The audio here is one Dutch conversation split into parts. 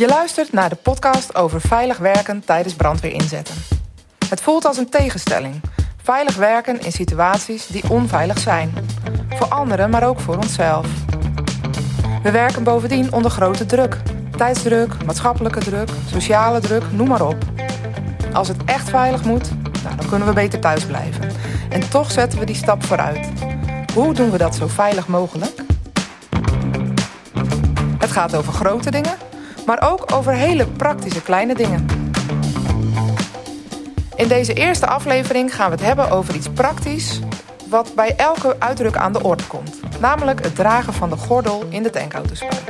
Je luistert naar de podcast over veilig werken tijdens brandweerinzetten. Het voelt als een tegenstelling. Veilig werken in situaties die onveilig zijn. Voor anderen, maar ook voor onszelf. We werken bovendien onder grote druk. Tijdsdruk, maatschappelijke druk, sociale druk, noem maar op. Als het echt veilig moet, nou, dan kunnen we beter thuis blijven. En toch zetten we die stap vooruit. Hoe doen we dat zo veilig mogelijk? Het gaat over grote dingen, maar ook over hele praktische kleine dingen. In deze eerste aflevering gaan we het hebben over iets praktisch wat bij elke uitdruk aan de orde komt. Namelijk het dragen van de gordel in de tankautospijt.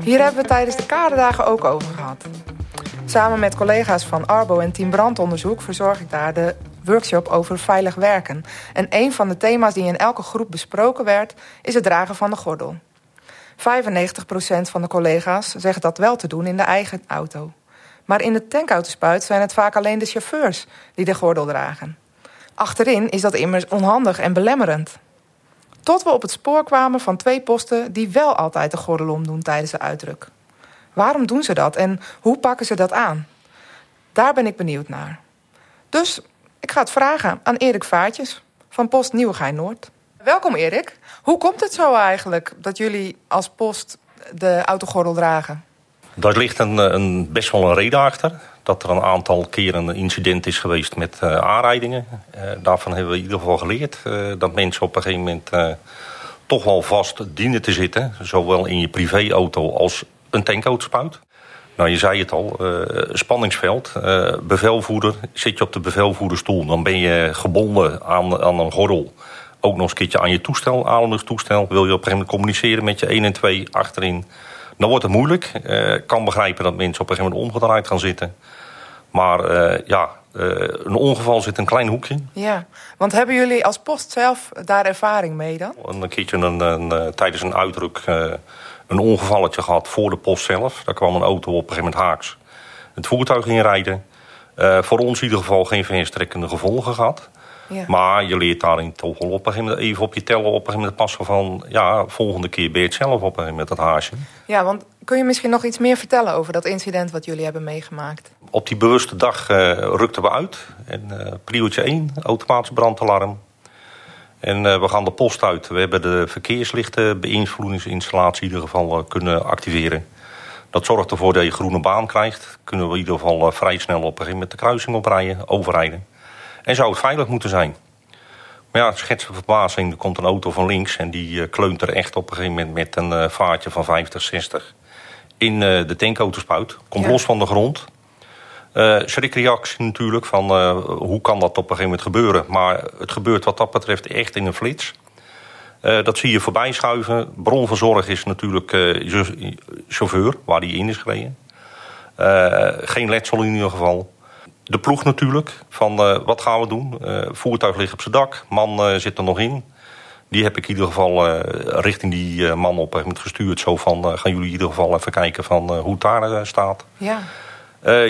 Hier hebben we tijdens de kaderdagen ook over gehad. Samen met collega's van Arbo en Team Brandonderzoek verzorg ik daar de workshop over veilig werken. En een van de thema's die in elke groep besproken werd, is het dragen van de gordel. 95% van de collega's zegt dat wel te doen in de eigen auto. Maar in de tankautospuit zijn het vaak alleen de chauffeurs die de gordel dragen. Achterin is dat immers onhandig en belemmerend. Tot we op het spoor kwamen van twee posten die wel altijd de gordel omdoen tijdens de uitdruk. Waarom doen ze dat en hoe pakken ze dat aan? Daar ben ik benieuwd naar. Dus ik ga het vragen aan Erik Vaartjes van Post Nieuwegein-Noord. Welkom Erik. Hoe komt het zo eigenlijk dat jullie als post de autogordel dragen? Daar ligt een, een, best wel een reden achter. Dat er een aantal keren een incident is geweest met uh, aanrijdingen. Uh, daarvan hebben we in ieder geval geleerd dat mensen op een gegeven moment toch wel vast dienen te zitten. Zowel in je privéauto als een tankauto Nou, je zei het al, spanningsveld, bevelvoerder. Zit je op de bevelvoerderstoel, dan ben je gebonden aan, aan een gordel. Ook nog eens een keertje aan je toestel, ademlugstoestel. Wil je op een gegeven moment communiceren met je 1 en 2 achterin dan wordt het moeilijk. Ik uh, kan begrijpen dat mensen op een gegeven moment omgedraaid gaan zitten. Maar uh, ja, uh, een ongeval zit een klein hoekje. Ja, want hebben jullie als post zelf daar ervaring mee dan? Een keertje een, een, tijdens een uitdruk een ongevalletje gehad voor de post zelf. Daar kwam een auto op een gegeven moment haaks het voertuig inrijden. voor ons in ieder geval geen verstrekkende gevolgen gehad. Ja. Maar je leert daarin toch wel op een gegeven moment even op je tellen op een gegeven moment passen van ja, volgende keer ben je het zelf op met dat haasje. Ja, want kun je misschien nog iets meer vertellen over dat incident wat jullie hebben meegemaakt? Op die bewuste dag uh, rukten we uit. En uh, priootje 1, automatisch brandalarm. En uh, we gaan de post uit. We hebben de verkeerslichten beïnvloedingsinstallatie in ieder geval kunnen activeren. Dat zorgt ervoor dat je groene baan krijgt. Kunnen we in ieder geval vrij snel op een gegeven moment de kruising oprijden, overrijden. En zou het veilig moeten zijn. Maar ja, schets verbazing, er komt een auto van links... en die uh, kleunt er echt op een gegeven moment met een uh, vaartje van 50, 60... in uh, de tankauto Komt ja. los van de grond. schrikreactie natuurlijk, van hoe kan dat op een gegeven moment gebeuren. Maar het gebeurt wat dat betreft echt in een flits. dat zie je voorbij schuiven. Bron van zorg is natuurlijk chauffeur, waar die in is gereden. geen letsel in ieder geval de ploeg natuurlijk. Van uh, wat gaan we doen? Uh, voertuig ligt op zijn dak. Man uh, zit er nog in. Die heb ik in ieder geval richting die man op met gestuurd. Zo van, gaan jullie in ieder geval even kijken van hoe het daar staat. Ja.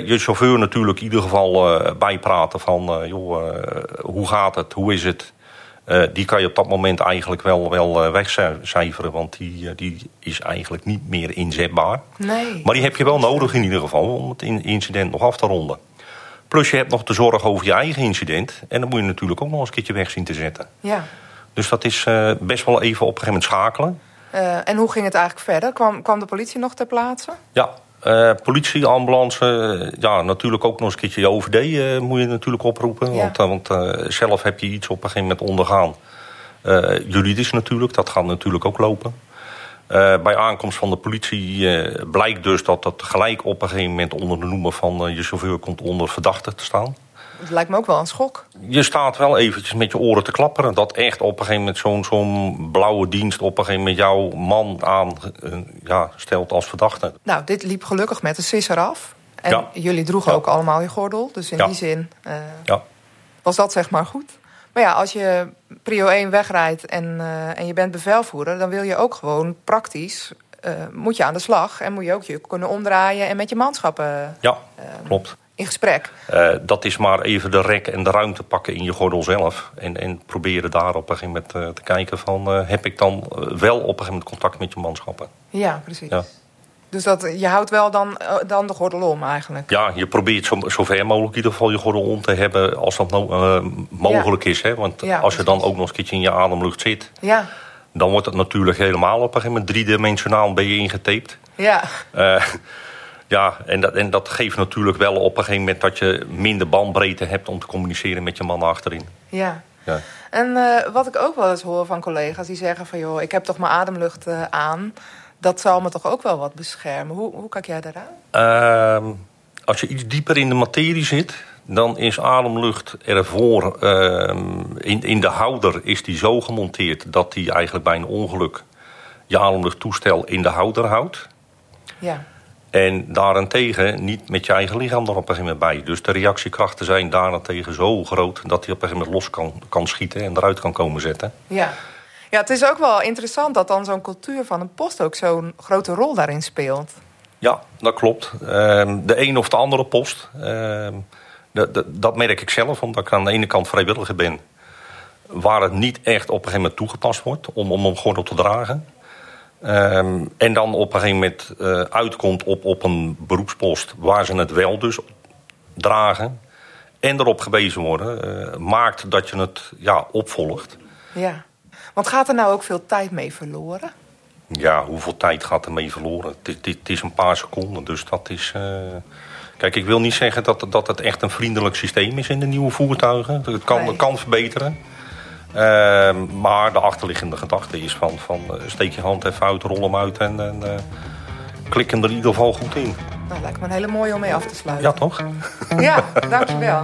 je chauffeur natuurlijk in ieder geval bijpraten van... joh, hoe gaat het? Hoe is het? die kan je op dat moment eigenlijk wel, wel wegcijferen. Want die, die is eigenlijk niet meer inzetbaar. Nee. Maar die heb je wel nodig in ieder geval om het incident nog af te ronden. Plus je hebt nog de zorg over je eigen incident. En dan moet je natuurlijk ook nog eens een keertje weg zien te zetten. Ja. Dus dat is uh, best wel even op een gegeven moment schakelen. Uh, en hoe ging het eigenlijk verder? Kwam, kwam de politie nog ter plaatse? Ja, uh, politie, ambulance, ja, natuurlijk ook nog eens een keertje je OVD moet je natuurlijk oproepen. Ja. Want, want zelf heb je iets op een gegeven moment ondergaan. juridisch natuurlijk, dat gaat natuurlijk ook lopen. Uh, bij aankomst van de politie uh, blijkt dus dat dat gelijk op een gegeven moment onder de noemer van uh, je chauffeur komt onder verdachte te staan. Het lijkt me ook wel een schok. Je staat wel eventjes met je oren te klapperen. Dat echt op een gegeven moment zo'n zo'n blauwe dienst op een gegeven moment jouw man aan ja, stelt als verdachte. Nou, dit liep gelukkig met de sisser af. En ja. jullie droegen ja. ook allemaal je gordel. Dus in die zin was dat zeg maar goed. Maar ja, als je prio 1 wegrijdt en, uh, en je bent bevelvoerder... dan wil je ook gewoon praktisch... Uh, moet je aan de slag en moet je ook je kunnen omdraaien... en met je manschappen ja, klopt. in gesprek. Dat is maar even de rek en de ruimte pakken in je gordel zelf. En, en proberen daar op een gegeven moment te kijken van... Heb ik dan wel op een gegeven moment contact met je manschappen? Ja, precies. Ja. Dus dat, je houdt wel dan, dan de gordel om eigenlijk? Ja, je probeert zo, ver mogelijk in ieder geval je gordel om te hebben... als dat no mogelijk is. Hè? Want ja, als je dan ook nog eens een keertje in je ademlucht zit... Ja. dan wordt het natuurlijk helemaal op een gegeven moment driedimensionaal ben je ingetaped. Ja. Ja, en dat, en dat geeft natuurlijk wel op een gegeven moment dat je minder bandbreedte hebt om te communiceren met je man achterin. Ja. ja. En uh, wat ik ook wel eens hoor van collega's die zeggen van joh, ik heb toch mijn ademlucht aan. Dat zal me toch ook wel wat beschermen. Hoe, hoe kijk jij daaraan? Uh, als je iets dieper in de materie zit, dan is ademlucht ervoor. Ehm, in, in de houder is die zo gemonteerd dat die eigenlijk bij een ongeluk je ademluchttoestel in de houder houdt. Ja. En daarentegen niet met je eigen lichaam er op een gegeven moment bij. Dus de reactiekrachten zijn daarentegen zo groot... dat hij op een gegeven moment los kan, kan schieten en eruit kan komen zetten. Ja. Ja, het is ook wel interessant dat dan zo'n cultuur van een post... ook zo'n grote rol daarin speelt. Ja, dat klopt. Ehm, de een of de andere post. Ehm, dat merk ik zelf, omdat ik aan de ene kant vrijwilliger ben... waar het niet echt op een gegeven moment toegepast wordt om, om hem gewoon op te dragen... Um, en dan op een gegeven moment uh, uitkomt op, op een beroepspost waar ze het wel dus dragen. En erop gewezen worden, uh, maakt dat je het ja, opvolgt. Ja, want gaat er nou ook veel tijd mee verloren? Ja, hoeveel tijd gaat er mee verloren? Het, is een paar seconden, dus dat is... Uh... Kijk, ik wil niet zeggen dat, dat het echt een vriendelijk systeem is in de nieuwe voertuigen. Het kan, nee. het kan verbeteren. Uh, maar de achterliggende gedachte is van, van uh, steek je hand even uit, rol hem uit en, en uh, klik hem er in ieder geval goed in. Dat lijkt me een hele mooie om mee af te sluiten. Ja, toch? Ja, dankjewel.